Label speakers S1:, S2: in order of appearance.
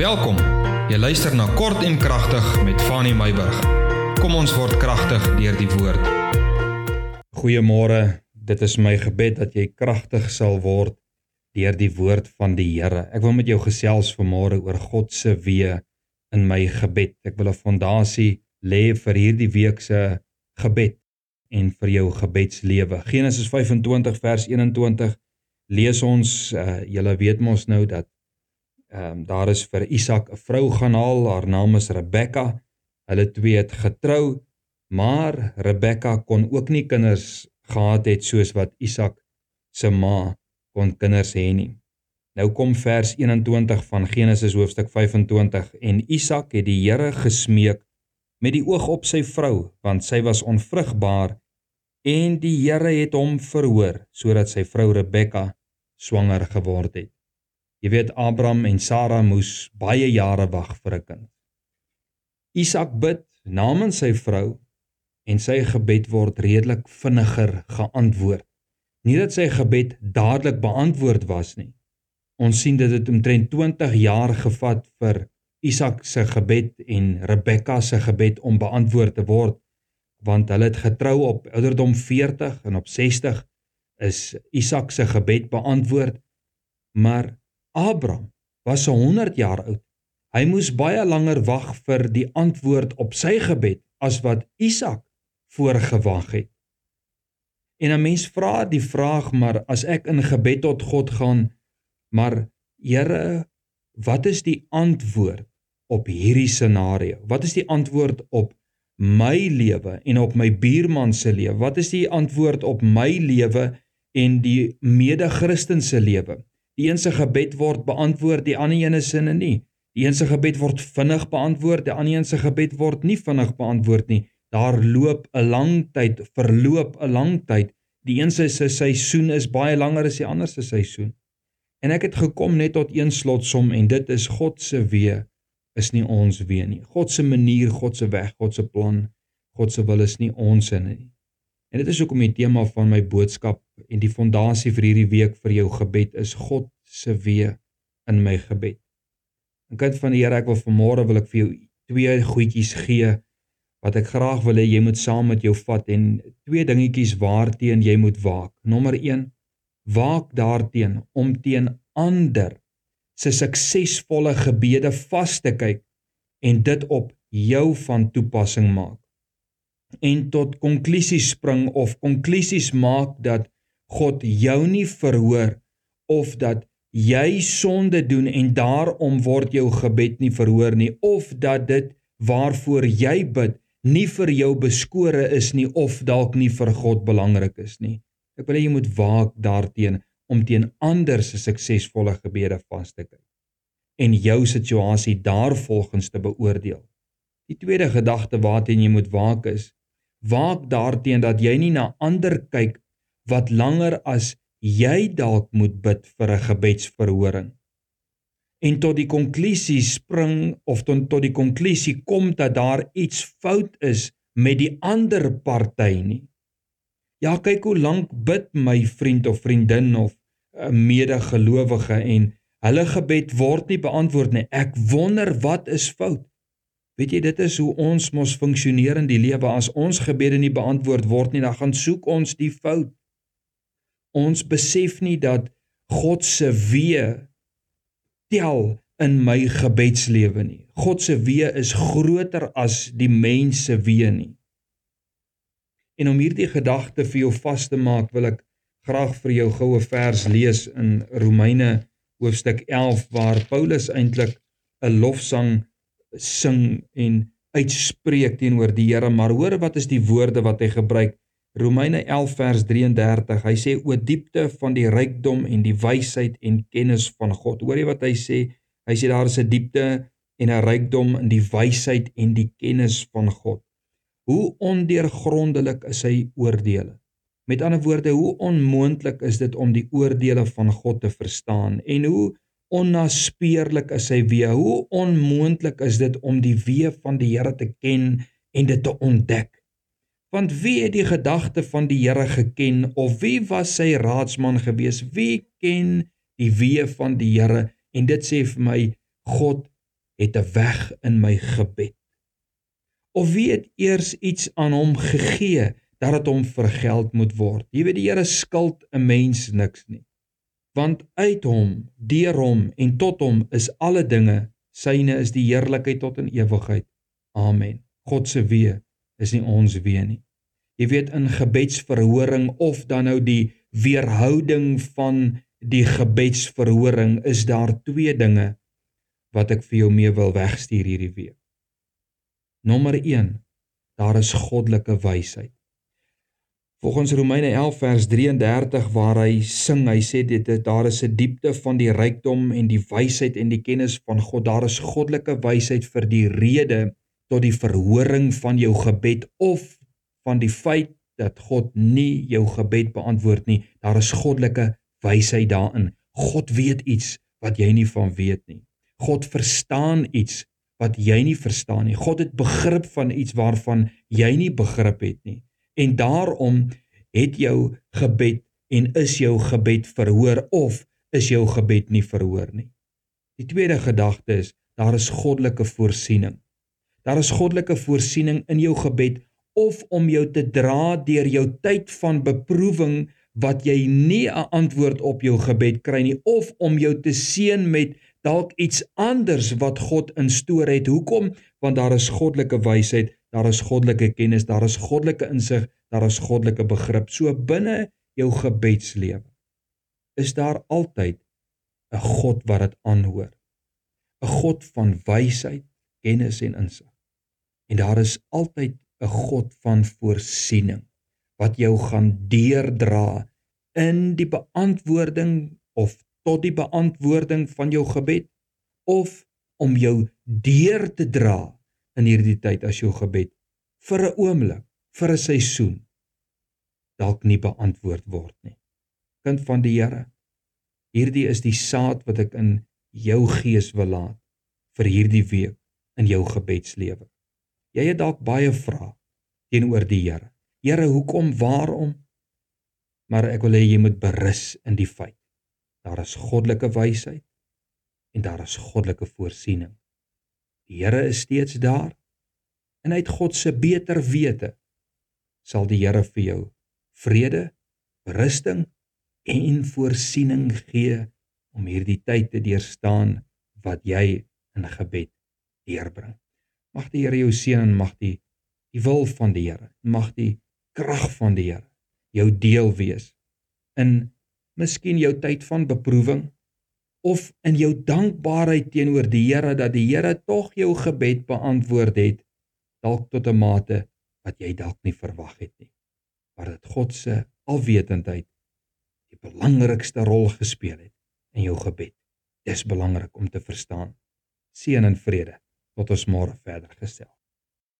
S1: Welkom. Jy luister na Kort en Kragtig met Fanny Meyburg. Kom ons word kragtig deur die woord.
S2: Goeiemôre. Dit is my gebed dat jy kragtig sal word deur die woord van die Here. Ek wil met jou gesels vanmôre oor God se weë in my gebed. Ek wil 'n fondasie lê vir hierdie week se gebed en vir jou gebedslewe. Genesis 25 vers 21 lees ons uh, julle weet mos nou dat ehm um, daar is vir Isak 'n vrou gaan haal, haar naam is Rebekka. Hulle twee het getrou, maar Rebekka kon ook nie kinders gehad het soos wat Isak se ma kon kinders hê nie. Nou kom vers 21 van Genesis hoofstuk 25 en Isak het die Here gesmeek met die oog op sy vrou want sy was onvrugbaar en die Here het hom verhoor sodat sy vrou Rebekka swanger geword het. Jy weet Abraham en Sara moes baie jare wag vir 'n kind. Isak bid namens sy vrou en sy gebed word redelik vinniger geantwoord. Nie dat sy gebed dadelik beantwoord was nie. Ons sien dit het omtrent 20 jaar gevat vir Isak se gebed en Rebekka se gebed om beantwoord te word want hulle het getrou op ouderdom 40 en op 60 is Isak se gebed beantwoord maar Abraham was 100 jaar oud. Hy moes baie langer wag vir die antwoord op sy gebed as wat Isak voorgewag het. En 'n mens vra die vraag maar as ek in gebed tot God gaan, maar Here, wat is die antwoord op hierdie scenario? Wat is die antwoord op my lewe en op my buurman se lewe? Wat is die antwoord op my lewe en die mede-Christen se lewe? Die een se gebed word beantwoord, die ander een se nie. Die een se gebed word vinnig beantwoord, die ander een se gebed word nie vinnig beantwoord nie. Daar loop 'n lang tyd, verloop 'n lang tyd. Die een se seisoen is baie langer as die ander se seisoen. En ek het gekom net tot een slotsom en dit is God se weë is nie ons weë nie. God se manier, God se weg, God se plan, God se wil is nie ons in nie. En dit is hoekom die tema van my boodskap en die fondasie vir hierdie week vir jou gebed is God se weë in my gebed. En kind van die Here, ek wil vanmôre wil ek vir jou twee goedjies gee wat ek graag wil hê jy moet saam met jou vat en twee dingetjies waarteen jy moet waak. Nommer 1: Waak daarteen om teen ander se suksesvolle gebede vas te kyk en dit op jou van toepassing maak en tot konklusies spring of konklusies maak dat God jou nie verhoor of dat jy sonde doen en daarom word jou gebed nie verhoor nie of dat dit waarvoor jy bid nie vir jou beskore is nie of dalk nie vir God belangrik is nie. Ek wil hê jy moet waak daarteenoor om teen ander se suksesvolle gebede vas te kyk en jou situasie daarvolgens te beoordeel. Die tweede gedagte waarteen jy moet waak is waak daarteenoor dat jy nie na ander kyk wat langer as jy dalk moet bid vir 'n gebedsverhoring en tot die konklusie spring of tot tot die konklusie kom dat daar iets fout is met die ander party nie. Ja, kyk hoe lank bid my vriend of vriendin of 'n medegelowige en hulle gebed word nie beantwoord nie. Ek wonder wat is fout. Weet jy, dit is hoe ons mos funksioneer in die lewe. As ons gebede nie beantwoord word nie, dan gaan soek ons die fout. Ons besef nie dat God se weë tel in my gebedslewe nie. God se weë is groter as die mens se weë nie. En om hierdie gedagte vir jou vas te maak, wil ek graag vir jou goue vers lees in Romeine hoofstuk 11 waar Paulus eintlik 'n lofsang sing en uitspreek teenoor die Here, maar hoor wat is die woorde wat hy gebruik? Romeine 11 vers 33. Hy sê o diepte van die rykdom en die wysheid en kennis van God. Hoor jy wat hy sê? Hy sê daar is 'n diepte en 'n rykdom in die wysheid en die kennis van God. Hoe ondeurgrondelik is sy oordeele? Met ander woorde, hoe onmoontlik is dit om die oordeele van God te verstaan en hoe onnaspeurlik is sy weë. Hoe onmoontlik is dit om die weë van die Here te ken en dit te ontdek? Want wie het die gedagte van die Here geken of wie was sy raadsman gewees? Wie ken die weë van die Here? En dit sê vir my God het 'n weg in my gebed. Of wie het eers iets aan hom gegee dat dit hom vergeld moet word? Jy weet die Here skuld 'n mens niks nie. Want uit hom, deur hom en tot hom is alle dinge. Syne is die heerlikheid tot in ewigheid. Amen. God se weë is nie ons weë nie. Jy weet in gebedsverhoring of dan nou die weerhouding van die gebedsverhoring is daar twee dinge wat ek vir jou mee wil wegstuur hierdie week. Nommer 1. Daar is goddelike wysheid. Volgens Romeine 11 vers 33 waar hy sing, hy sê dit daar is 'n diepte van die rykdom en die wysheid en die kennis van God. Daar is goddelike wysheid vir die rede tot die verhoring van jou gebed of van die feit dat God nie jou gebed beantwoord nie. Daar is goddelike wysheid daarin. God weet iets wat jy nie van weet nie. God verstaan iets wat jy nie verstaan nie. God het begrip van iets waarvan jy nie begrip het nie. En daarom het jou gebed en is jou gebed verhoor of is jou gebed nie verhoor nie. Die tweede gedagte is daar is goddelike voorsiening. Daar is goddelike voorsiening in jou gebed of om jou te dra deur jou tyd van beproewing wat jy nie 'n antwoord op jou gebed kry nie of om jou te seën met dalk iets anders wat God instoor het. Hoekom? Want daar is goddelike wysheid, daar is goddelike kennis, daar is goddelike insig, daar is goddelike begrip. So binne jou gebedslewe is daar altyd 'n God wat dit aanhoor. 'n God van wysheid, kennis en insig. En daar is altyd 'n God van voorsiening wat jou gaan deurdra in die beantwoording of tot die beantwoording van jou gebed of om jou deur te dra in hierdie tyd as jou gebed vir 'n oomblik, vir 'n seisoen dalk nie beantwoord word nie. Kind van die Here, hierdie is die saad wat ek in jou gees wil laat vir hierdie week in jou gebedslewe. Jy het dalk baie vrae teenoor die Here. Here, hoekom, waarom? Maar ek wil hê jy moet berus in die feit Daar is goddelike wysheid en daar is goddelike voorsiening. Die Here is steeds daar en uit God se beter wete sal die Here vir jou vrede, rusting en voorsiening gee om hierdie tyd te deurstaan wat jy in gebed deurbring. Mag die Here jou seën en mag die die wil van die Here, mag die krag van die Here jou deel wees in miskien jou tyd van beproewing of in jou dankbaarheid teenoor die Here dat die Here tog jou gebed beantwoord het dalk tot 'n mate wat jy dalk nie verwag het nie. Maar dat God se alwetendheid die belangrikste rol gespeel het in jou gebed. Dis belangrik om te verstaan. Seën en vrede tot ons môre verder gesels